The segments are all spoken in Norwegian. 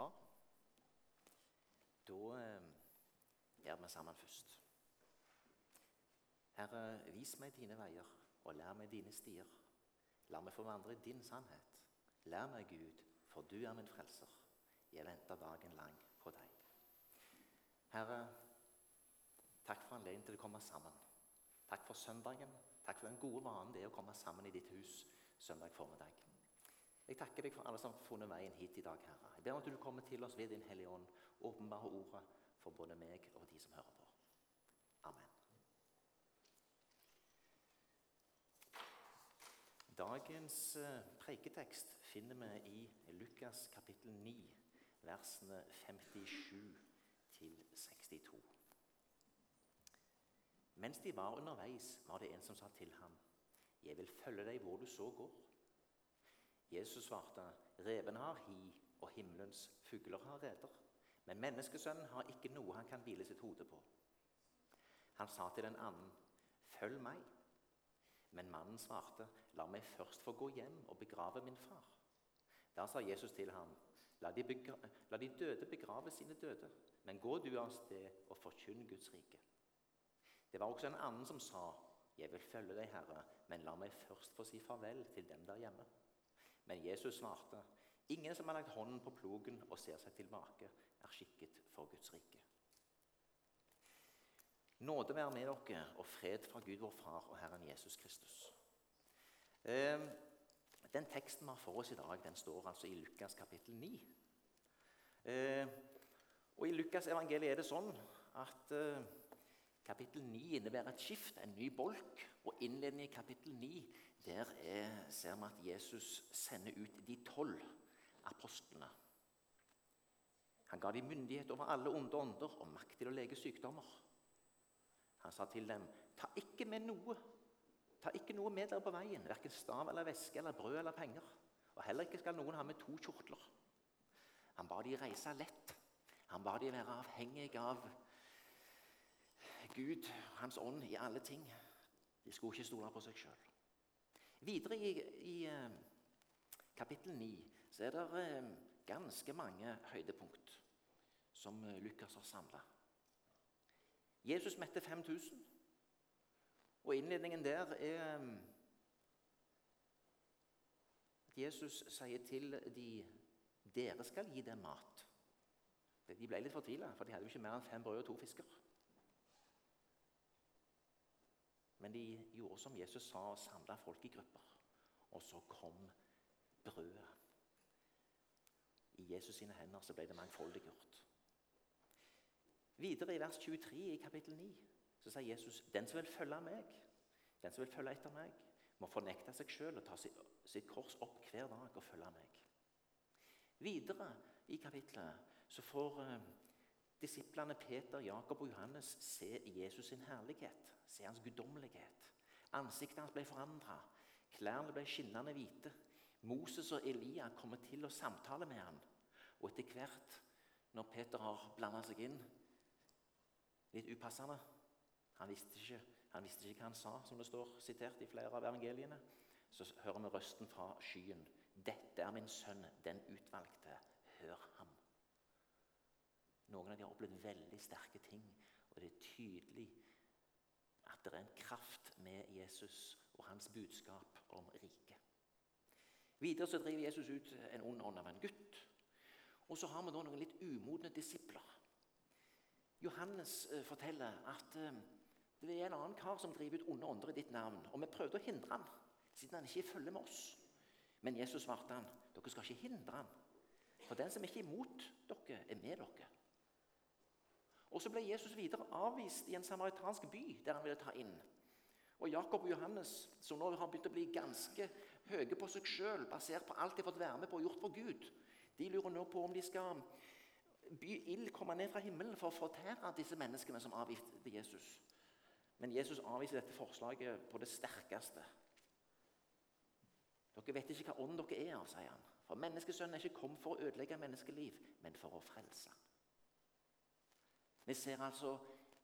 Ja, da eh, gjør vi sammen først. Herre, vis meg dine veier, og lær meg dine stier. La meg få vandre i din sannhet. Lær meg, Gud, for du er min frelser. Jeg venter dagen lang på deg. Herre, takk for anledningen til å komme sammen. Takk for søndagen. Takk for den gode vanen det er å komme sammen i ditt hus søndag formiddag. Jeg takker deg for alle som har funnet veien hit i dag, Herre. Jeg ber om at du kommer til oss ved Din Hellige Ånd, åpenbare ordet for både meg og de som hører på. Amen. Dagens eh, preiketekst finner vi i Lukas kapittel 9, versene 57 til 62. Mens de var underveis, var det en som sa til ham, 'Jeg vil følge deg hvor du så går.' Jesus svarte, 'Reven har hi, og himmelens fugler har reder.' Men menneskesønnen har ikke noe han kan hvile sitt hode på. Han sa til den annen, 'Følg meg.' Men mannen svarte, 'La meg først få gå hjem og begrave min far.' Da sa Jesus til ham, 'La de, la de døde begrave sine døde, men gå du av sted og forkynn Guds rike.' Det var også en annen som sa, 'Jeg vil følge deg, Herre, men la meg først få si farvel til dem der hjemme.' Men Jesus svarte, 'Ingen som har lagt hånden på plogen og ser seg tilbake, er skikket for Guds rike.' Nåde være med dere og fred fra Gud vår Far og Herren Jesus Kristus. Ehm, den teksten vi har for oss i dag, den står altså i Lukas kapittel 9. Ehm, og I Lukas evangeliet er det sånn at eh, Kapittel 9 innebærer et skift, en ny bolk. Og innledningen i kapittel 9 der er, ser vi at Jesus sender ut de tolv apostlene. Han ga dem myndighet over alle onde ånder og makt til å lege sykdommer. Han sa til dem, 'Ta ikke med noe Ta ikke noe med dere på veien, verken stav eller væske eller brød eller penger.' Og heller ikke skal noen ha med to kjortler. Han ba de reise lett. Han ba de være avhengige av Gud, Hans ånd, i alle ting. De skulle ikke stole på seg sjøl. Videre i, i eh, kapittel 9 så er det eh, ganske mange høydepunkt som eh, Lukas har samla. Jesus mette 5000. Og innledningen der er at Jesus sier til de dere skal gi dem mat. De ble litt fortvila, for de hadde jo ikke mer enn fem brød og to fisker. Men de gjorde som Jesus sa, og samla folk i grupper. Og så kom brødet. I Jesus sine hender så ble det mangfoldiggjort. Videre i vers 23 i kapittel 9 så sier Jesus den som vil følge meg, den som vil følge etter meg, må fornekte seg sjøl og ta sitt kors opp hver dag og følge meg. Videre i kapittelet så får eh, disiplene Peter, Jakob og Johannes se Jesus sin herlighet, se hans guddommelighet. Ansiktet hans ble forandra, klærne ble skinnende hvite. Moses og Elia kommer til å samtale med ham. Og etter hvert, når Peter har blanda seg inn litt upassende han visste, ikke, han visste ikke hva han sa, som det står sitert i flere av evangeliene. Så hører vi røsten fra skyen. 'Dette er min sønn, den utvalgte. Hør ham.' Noen av dem har opplevd veldig sterke ting, og det er tydelig at det er en kraft med Jesus og hans budskap om riket. Videre så driver Jesus ut en ond ånd av en gutt. Og så har vi da noen litt umodne disipler. Johannes eh, forteller at eh, det er en annen kar som driver ut onde ånder i ditt navn. Og vi prøvde å hindre han, siden han ikke følger med oss. Men Jesus svarte han, dere skal ikke hindre han. For den som ikke er imot dere, er med dere. Og Så ble Jesus videre avvist i en samaritansk by der han ville ta inn. Og Jakob og Johannes, som nå har begynt å bli ganske høye på seg sjøl, basert på alt de har fått være med på og gjort for Gud, de lurer nå på om de skal by ild komme ned fra himmelen for å fortære disse menneskene som avviste Jesus. Men Jesus avviser dette forslaget på det sterkeste. Dere vet ikke hva ånd dere er av, sier han. For menneskesønnen er ikke kommet for å ødelegge menneskeliv, men for å frelse. Vi ser altså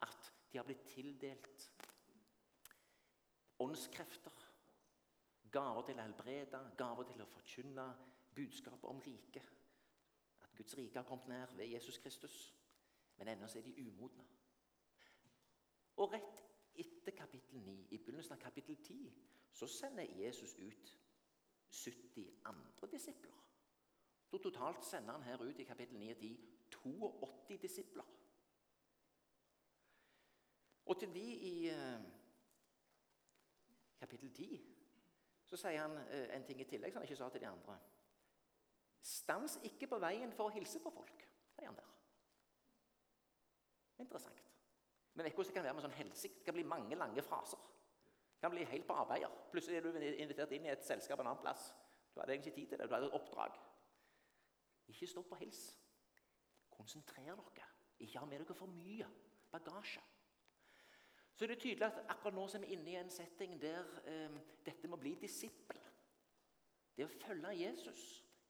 at de har blitt tildelt åndskrefter. Gaver til å helbrede, gaver til å forkynne budskapet om riket. Guds rike har kommet nær ved Jesus Kristus, men ennå er de umodne. Og rett etter kapittel 9, i begynnelsen av kapittel 10, så sender Jesus ut 70 andre disipler. Så totalt sender han her ut i kapittel 9 og 10 82 disipler. Og til de i eh, kapittel 10 så sier han eh, en ting i tillegg som han ikke sa til de andre. Stans ikke på veien for å hilse på folk, sier han der. Interessant. Men vet hvordan det kan være med sånn helsike? Det kan bli mange lange fraser. Det kan bli helt på arbeider. Plutselig er du invitert inn i et selskap en annen plass. Du hadde egentlig ikke tid til det. Du hadde et oppdrag. Ikke stopp og hils. Konsentrer dere. Ikke ha med dere for mye bagasje. Så det er tydelig at akkurat nå er vi inne i en setting der eh, dette må bli disippel. Det å følge Jesus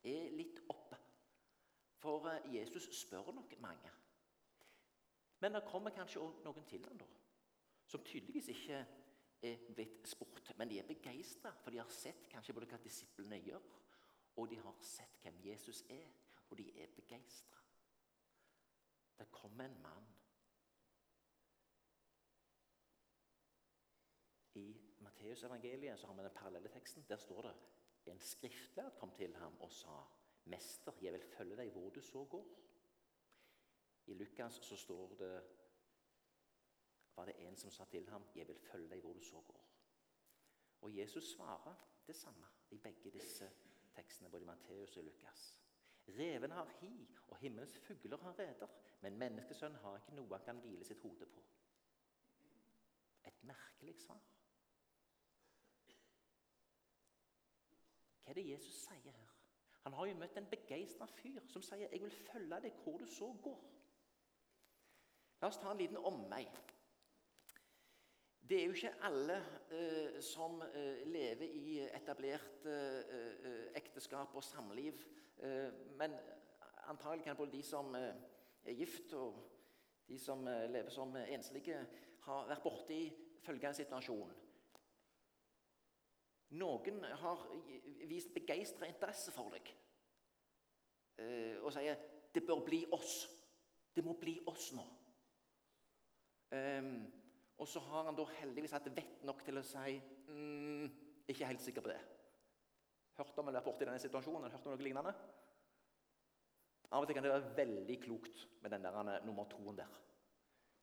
er litt oppe. For eh, Jesus spør nok mange. Men det kommer kanskje òg noen til ham da, som tydeligvis ikke er blitt spurt. Men de er begeistra, for de har sett kanskje både hva disiplene gjør, og de har sett hvem Jesus er, og de er begeistra. Det kommer en mann I Matteusevangeliet har vi den parallelle teksten. Der står det en skriftlærd kom til ham og sa, 'Mester, jeg vil følge deg hvor du så går.' I Lukas så står det var det en som sa til ham, 'Jeg vil følge deg hvor du så går'. Og Jesus svarer det samme i begge disse tekstene, både i Matteus og i Lukas. Revene har hi, og himmelens fugler har reder, men menneskesønnen har ikke noe han kan hvile sitt hode på. Et merkelig svar. Hva er det Jesus sier her? Han har jo møtt en begeistra fyr som sier 'Jeg vil følge deg hvor du så går'. La oss ta en liten omvei. Det er jo ikke alle eh, som eh, lever i etablert eh, ekteskap og samliv. Eh, men antagelig kan både de som eh, er gift, og de som eh, lever som enslige, ha vært borti følgende situasjon. Noen har vist begeistra interesse for deg og sier 'det bør bli oss'. Det må bli oss nå. Og så har han da heldigvis hatt vett nok til å si mm, 'Ikke helt sikker på det'. Hørt om eller vært borti denne situasjonen? Hørt om noe lignende? Av og til kan det være veldig klokt med den der eh, nummer to-en der.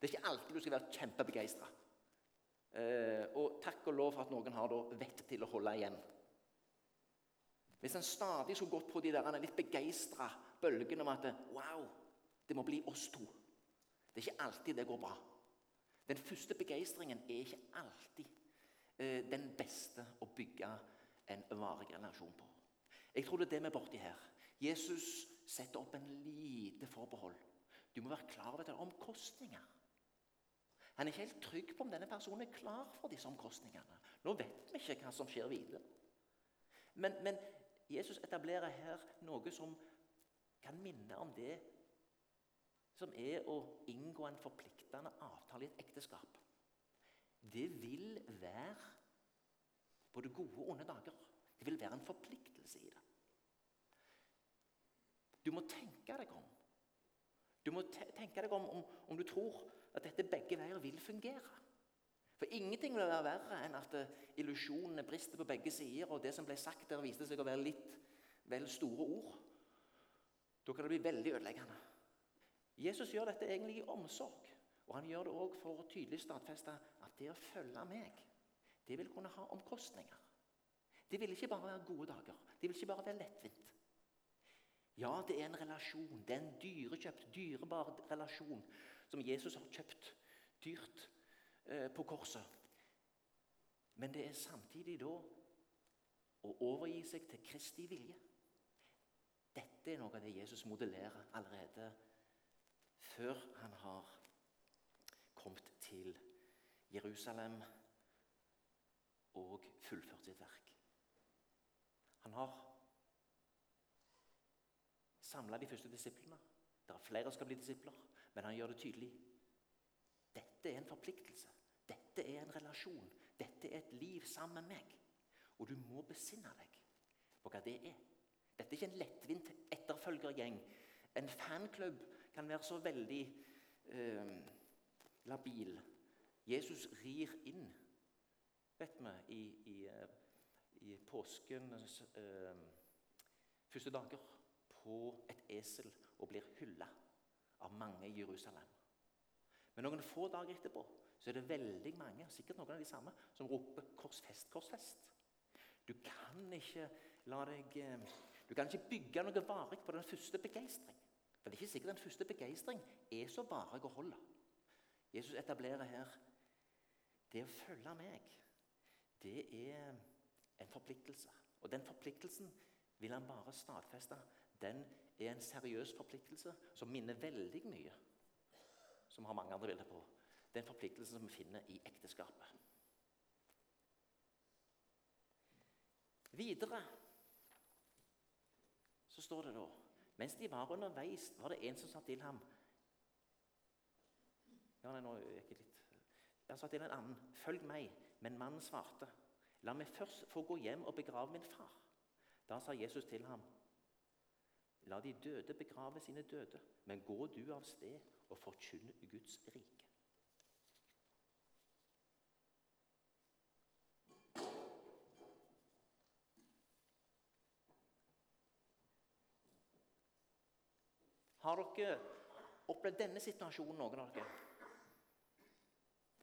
Det er ikke alltid du skal være kjempebegeistra. Eh, og takk og lov for at noen har da vett til å holde igjen. Hvis en stadig skulle gått på de der litt begeistra bølgene om at Wow, det må bli oss to. Det er ikke alltid det går bra. Den første begeistringen er ikke alltid eh, den beste å bygge en varig relasjon på. Jeg tror det er det vi er borti her. Jesus setter opp en lite forbehold. Du må være klar over at det er omkostninger. Han er ikke helt trygg på om denne personen er klar for disse omkostningene. Nå vet vi ikke hva som skjer videre. Men, men Jesus etablerer her noe som kan minne om det som er å inngå en forpliktende avtale i et ekteskap. Det vil være både gode og onde dager. Det vil være en forpliktelse i det. Du må tenke deg om. Du må tenke deg om, om om du tror at dette begge veier vil fungere. For ingenting vil være verre enn at uh, illusjonene brister på begge sider, og det som ble sagt der, viste seg å være litt vel store ord. Da kan det bli veldig ødeleggende. Jesus gjør dette egentlig i omsorg. Og han gjør det òg for å tydelig stadfeste at det å følge meg, det vil kunne ha omkostninger. Det vil ikke bare være gode dager. Det vil ikke bare være lettvint. Ja, det er en relasjon. Det er en dyrekjøpt, dyrebar relasjon som Jesus har kjøpt dyrt eh, på korset. Men det er samtidig da å overgi seg til Kristi vilje. Dette er noe av det Jesus modellerer allerede før han har kommet til Jerusalem og fullført sitt verk. Han har samla de første disiplene. Det er flere som skal bli disipler, men han gjør det tydelig. Dette er en forpliktelse. Dette er en relasjon. Dette er et liv sammen med meg. Og du må besinne deg på hva det er. Dette er ikke en lettvint etterfølgergjeng En fanklubb kan være så veldig eh, labil. Jesus rir inn, vet vi, i, i, eh, i påskens eh, første dager på et esel og blir hylla av mange i Jerusalem. Men noen få dager etterpå så er det veldig mange sikkert noen av de samme, som roper 'korsfest, korsfest'. Du kan ikke deg eh, du kan ikke bygge noe varig på den første begeistring. For det er ikke sikkert den første begeistring er så varig å holde. Jesus etablerer her det å følge meg. Det er en forpliktelse. Og den forpliktelsen vil han bare stadfeste. Den er en seriøs forpliktelse som minner veldig mye, som har mange andre bilder på, den forpliktelsen som vi finner i ekteskapet. Videre så står det da Mens de var underveis, var det en som sa til ham Ja, nei, nå gikk jeg litt Han sa til en annen, 'Følg meg.' Men mannen svarte, 'La meg først få gå hjem og begrave min far.' Da sa Jesus til ham, 'La de døde begrave sine døde, men gå du av sted og forkynn Guds rike.' Har dere opplevd denne situasjonen, noen av dere?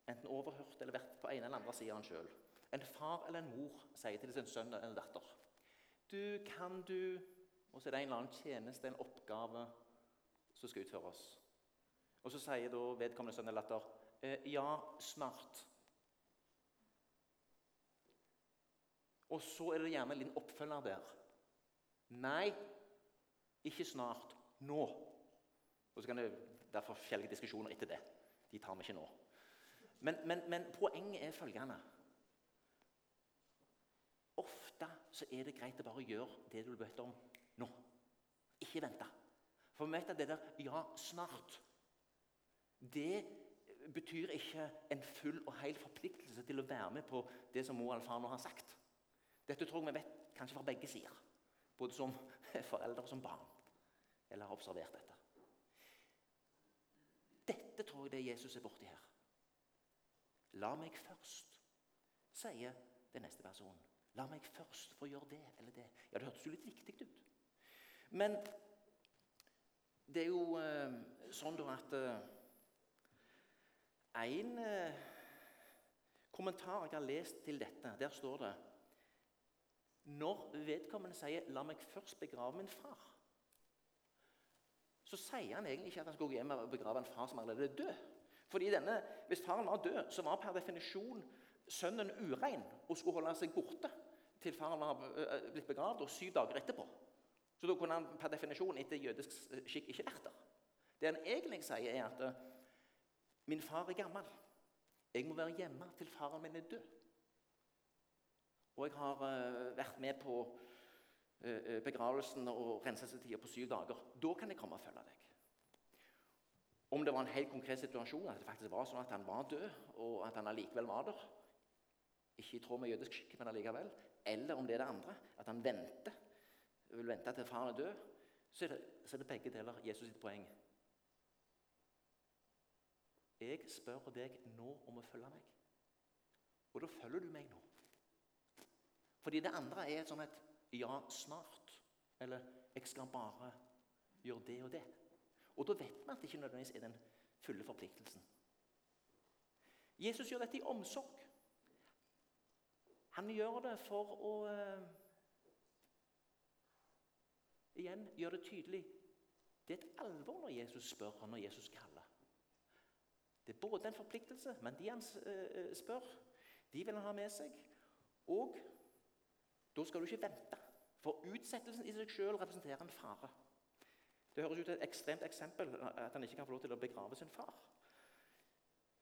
Enten overhørt eller vært på en eller andre sida av den sjøl. En far eller en mor sier til sin sønn eller datter Du, kan du Og så er det en eller annen tjeneste, en oppgave, som skal utføres. Og så sier da vedkommende sønn eller datter eh, Ja, snart. Og så er det gjerne en oppfølger der. Nei, ikke snart. Nå. Og så kan det være forskjellige diskusjoner etter det. De tar vi ikke nå. Men, men, men poenget er følgende Ofte så er det greit å bare gjøre det du blir bedt om. Ikke vente. For vi vet at det der 'ja, snart' det betyr ikke en full og hel forpliktelse til å være med på det som mor eller far har sagt. Dette tror jeg vi vet kanskje fra begge sider, både som foreldre og som barn. Eller har observert dette. Dette tror jeg det Jesus er borti her. La meg først, sier den neste personen. La meg først få gjøre det eller det. Ja, Det hørtes jo litt viktig ut. Men det er jo eh, sånn at eh, En eh, kommentar jeg har lest til dette, der står det Når vedkommende sier 'la meg først begrave min far', så sier han egentlig ikke at han skal gå hjem og begrave en far som allerede er død. Fordi denne, Hvis faren var død, så var per definisjon sønnen urein og skulle holde seg borte til faren var blitt begravd, og syv dager etterpå. Så da kunne han per definisjon etter jødisk skikk ikke vært der. Det han egentlig sier, er at min far er gammel. Jeg må være hjemme til faren min er død. Og jeg har vært med på begravelsen og renselsestida på syv dager. Da kan jeg komme og følge deg. Om det var en helt konkret situasjon, at det faktisk var sånn at han var død, og at han allikevel var der, ikke i tråd med jødisk skikk, men allikevel, eller om det er det andre, at han venter, vil vente til faren er død, så er, det, så er det begge deler Jesus sitt poeng. Jeg spør deg nå om å følge meg. Og da følger du meg nå. Fordi det andre er sånn et 'ja, snart', eller 'jeg skal bare gjøre det og det'. Og da vet vi at det ikke nødvendigvis er den fulle forpliktelsen. Jesus gjør dette i omsorg. Han gjør det for å uh, Igjen gjør det tydelig. Det er et alvor når Jesus spør, og når Jesus kaller. Det er både en forpliktelse, men de han uh, spør, de vil han ha med seg. Og da skal du ikke vente, for utsettelsen i seg selv representerer en fare. Det høres ut som et ekstremt eksempel at han ikke kan få lov til å begrave sin far.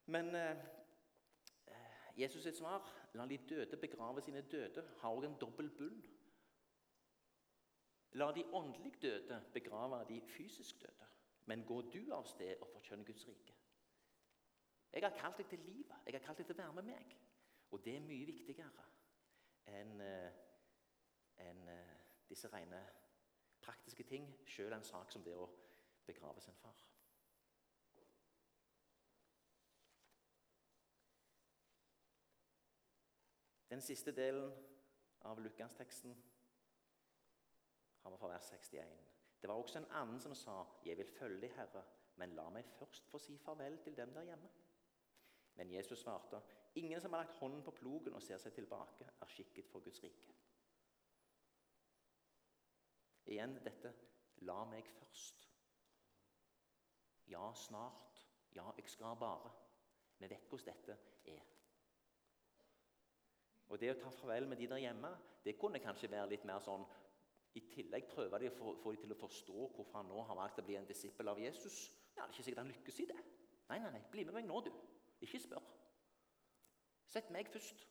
Men eh, Jesus sitt svar La de døde begrave sine døde har også en dobbel bunn. La de åndelig døde begrave de fysisk døde. Men gå du av sted og forkjønn Guds rike. Jeg har kalt deg til livet. Jeg har kalt deg til å være med meg. Og det er mye viktigere enn eh, en, uh, disse rene praktiske ting. Selv en sak som det å begrave sin far. Den siste delen av Lukas-teksten har var fra vers 61. Det var også en annen som sa, 'Jeg vil følge deg, Herre, men la meg først få si farvel til dem der hjemme.' Men Jesus svarte, 'Ingen som har lagt hånden på plogen og ser seg tilbake, er skikket for Guds rike.' Igjen dette 'la meg først'. Ja, snart. Ja, jeg skal bare. Vi vet hvordan dette er. Og Det å ta farvel med de der hjemme det kunne kanskje være litt mer sånn I tillegg prøver de å få, få de til å forstå hvorfor han nå har valgt å bli en disippel av Jesus. Ja, det er ikke sikkert han lykkes i det. Nei, nei, nei, bli med meg nå, du. Ikke spør. Sett meg først.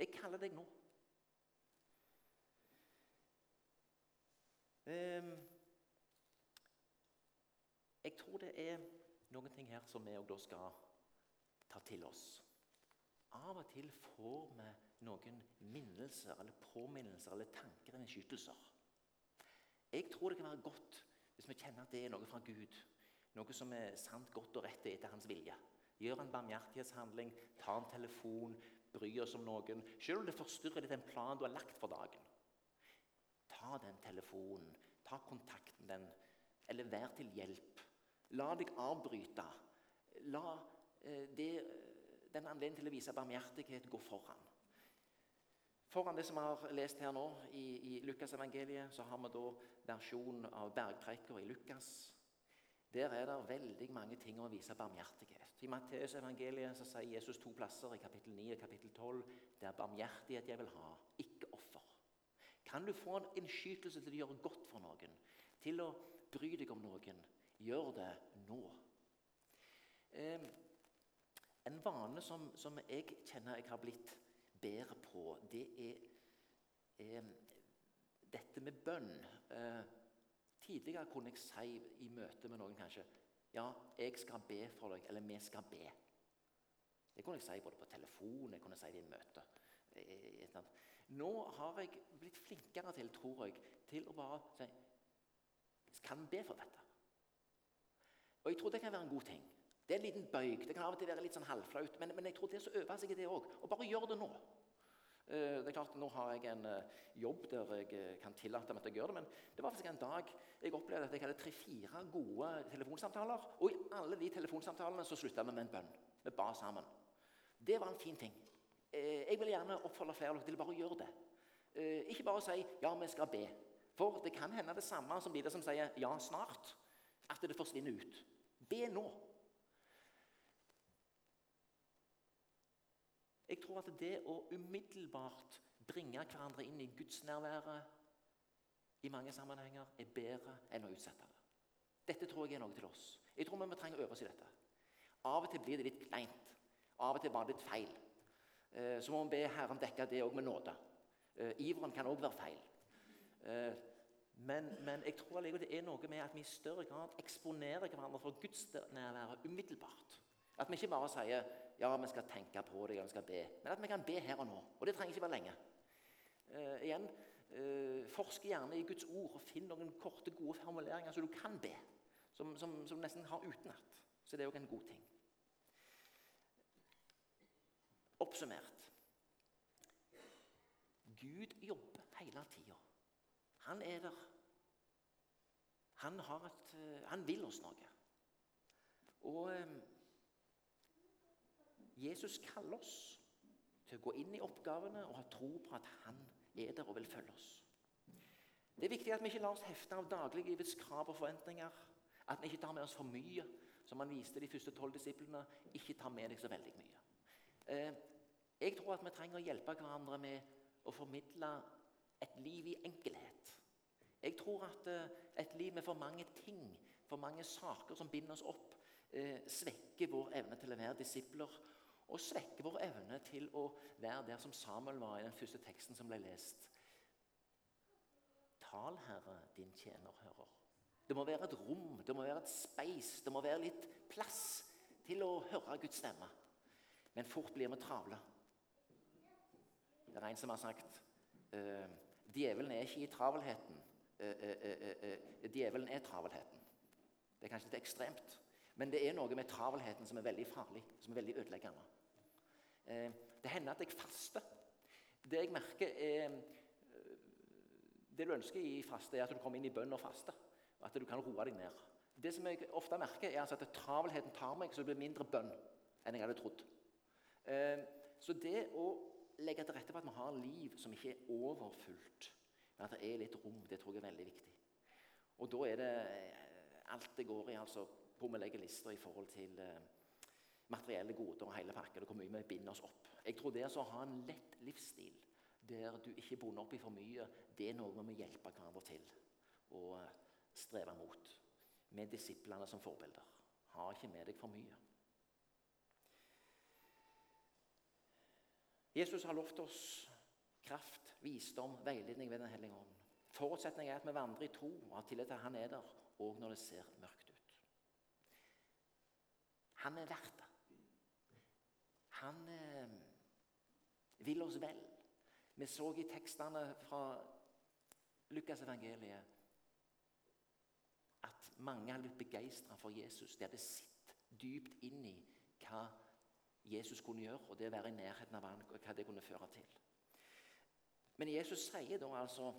Jeg kaller deg nå. Um, jeg tror det er noen ting her som vi òg skal ta til oss. Av og til får vi noen minnelser eller påminnelser eller tanker eller skytelser. Jeg tror det kan være godt hvis vi kjenner at det er noe fra Gud. Noe som er sant, godt og rett etter hans vilje. Gjør en barmhjertighetshandling, ta en telefon, bry oss om noen. Selv om det forstyrrer litt den planen du har lagt for dagen. Ta den telefonen, ta kontakten den, eller vær til hjelp. La deg avbryte. La eh, det den anledningen til å vise barmhjertighet går foran. Foran det som vi har lest her nå i, i Lukasevangeliet, så har vi da versjonen av bergpreker i Lukas. Der er det veldig mange ting å vise barmhjertighet. I Matteusevangeliet sier Jesus to plasser, i kapittel 9 og kapittel 12, det er barmhjertighet jeg vil ha, ikke offer. Kan du få en innskytelse til å gjøre godt for noen, til å bry deg om noen, gjør det nå. Eh, en vane som, som, jeg kjenner jeg har blitt bedre på, det er, er dette med bønn. Eh, tidligere kunne jeg si i møte med noen kanskje Ja, jeg skal be for deg, eller vi skal be. Det kunne jeg si både på telefon jeg kunne si det i møte. Eh, Nå har jeg blitt flinkere til, tror jeg, til å bare si Kan be for dette? Og jeg tror det kan være en god ting. Det er en liten bøyg. Det kan av og til være litt sånn halvflaut, men, men jeg tror det så øver seg i det òg. Og bare gjør det nå. Eh, det er klart, Nå har jeg en eh, jobb der jeg eh, kan tillate meg at jeg gjør det, men det var faktisk en dag jeg opplevde at jeg hadde tre-fire gode telefonsamtaler. Og i alle de telefonsamtalene så slutta vi med en bønn. Vi ba sammen. Det var en fin ting. Jeg vil gjerne oppfordre flere til bare å gjøre det. Ikke bare si 'ja, vi skal be'. For det kan hende det samme som de som sier 'ja, snart', at det forsvinner ut. Be nå. Jeg tror at det å umiddelbart bringe hverandre inn i gudsnærværet i mange sammenhenger er bedre enn å utsette det. Dette tror jeg er noe til oss. Jeg tror vi trenger å øve oss i dette. Av og til blir det litt kleint. Av og til bare litt feil. Eh, så må vi be Herren dekke det òg med nåde. Eh, iveren kan òg være feil. Eh, men, men, jeg tror det er noe med at vi i større grad eksponerer hverandre for gudsnærværet umiddelbart. At vi ikke bare sier ja, vi skal tenke på det, ja, vi skal be. Men at vi kan be her og nå. Og det trenger ikke være lenge. Uh, igjen, uh, Forsk gjerne i Guds ord og finn noen korte, gode formuleringer som du kan be. Som, som, som du nesten har utenat. Så det er òg en god ting. Oppsummert Gud jobber hele tida. Han er der. Han, et, uh, han vil oss noe. Og Jesus kaller oss til å gå inn i oppgavene og ha tro på at han er der og vil følge oss. Det er viktig at vi ikke lar oss hefte av dagliglivets krav og forventninger. At vi ikke tar med oss for mye, som han viste de første tolv disiplene. Ikke tar med deg så veldig mye. Eh, jeg tror at vi trenger å hjelpe hverandre med å formidle et liv i enkelhet. Jeg tror at eh, et liv med for mange ting, for mange saker som binder oss opp, eh, svekker vår evne til å være disipler og svekke vår evne til å være der som Samuel var i den første teksten som ble lest. Tal, Herre, din tjener hører. Det må være et rom, det må være et space, det må være litt plass til å høre Guds stemme. Men fort blir vi travle. Det er en som har sagt uh, Djevelen er ikke i travelheten. Uh, uh, djevelen er travelheten. Det er kanskje litt ekstremt. Men det er noe med travelheten som er veldig farlig, som er veldig ødeleggende. Eh, det hender at jeg faster. Det jeg merker er eh, Det du ønsker i faste, er at du kommer inn i bønn og faste. Og at du kan roe deg ned. Det som jeg ofte merker, er altså at travelheten tar meg, så det blir mindre bønn enn jeg hadde trodd. Eh, så det å legge til rette for at vi har liv som ikke er overfullt, men at det er litt rom, det tror jeg er veldig viktig. Og da er det alt det går i, altså hvor vi legger lister i forhold til materielle goder og hele pakken, hvor mye vi binder oss opp. Jeg tror det å ha en lett livsstil der du ikke er opp i for mye, det er noe vi må hjelpe hverandre til å eh, streve mot. Med disiplene som forbilder. Ha ikke med deg for mye. Jesus har lovt oss kraft, visdom, veiledning ved Den hellige ånd. Forutsetningen er at vi vandrer i tro og har tillit til at Han er der, òg når det ser mørkt ut. Han er verdt det. Han eh, vil oss vel. Vi så i tekstene fra Lukas evangeliet at mange hadde blitt begeistra for Jesus. De hadde sett dypt inn i hva Jesus kunne gjøre, og det å være i nærheten av ham, hva det kunne føre til. Men Jesus sier da altså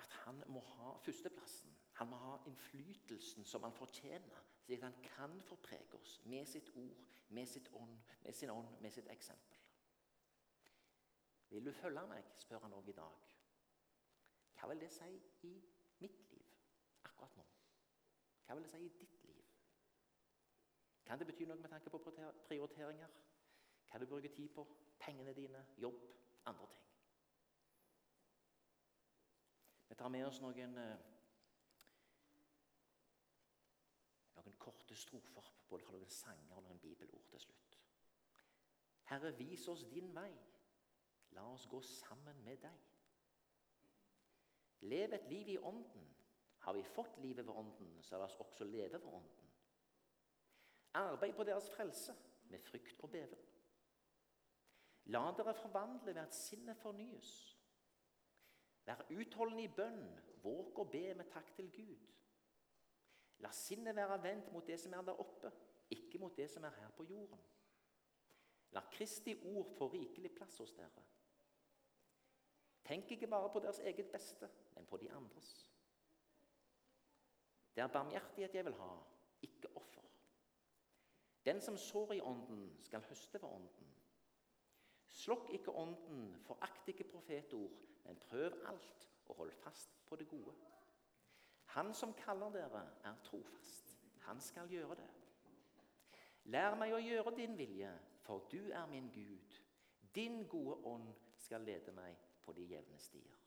at han må ha førsteplassen. Han må ha innflytelsen som han fortjener, slik at han kan forprege oss med sitt ord, med, sitt ånd, med sin ånd, med sitt eksempel. Vil du følge meg, spør han òg i dag. Hva vil det si i mitt liv akkurat nå? Hva vil det si i ditt liv? Kan det bety noe med tanke på prioriteringer? Hva du bruker tid på? Pengene dine, jobb, andre ting. Vi tar med oss noen, eh, noen korte strofer både fra noen sanger og noen bibelord til slutt. Herre, vis oss din vei. La oss gå sammen med deg. Lev et liv i Ånden. Har vi fått livet ved Ånden, så la oss også leve ved Ånden. Arbeid på deres frelse med frykt og beven. La dere forvandle ved at sinnet fornyes. Vær utholdende i bønn, våk og be med takk til Gud. La sinnet være vendt mot det som er der oppe, ikke mot det som er her på jorden. La Kristi ord få rikelig plass hos dere. Tenk ikke bare på deres eget beste, men på de andres. Det er barmhjertighet jeg vil ha, ikke offer. Den som sår i Ånden, skal høste ved Ånden. Slokk ikke Ånden, forakt ikke profetord, men prøv alt og hold fast på det gode. Han som kaller dere, er trofast. Han skal gjøre det. Lær meg å gjøre din vilje, for du er min Gud. Din gode ånd skal lede meg på de jevne stier.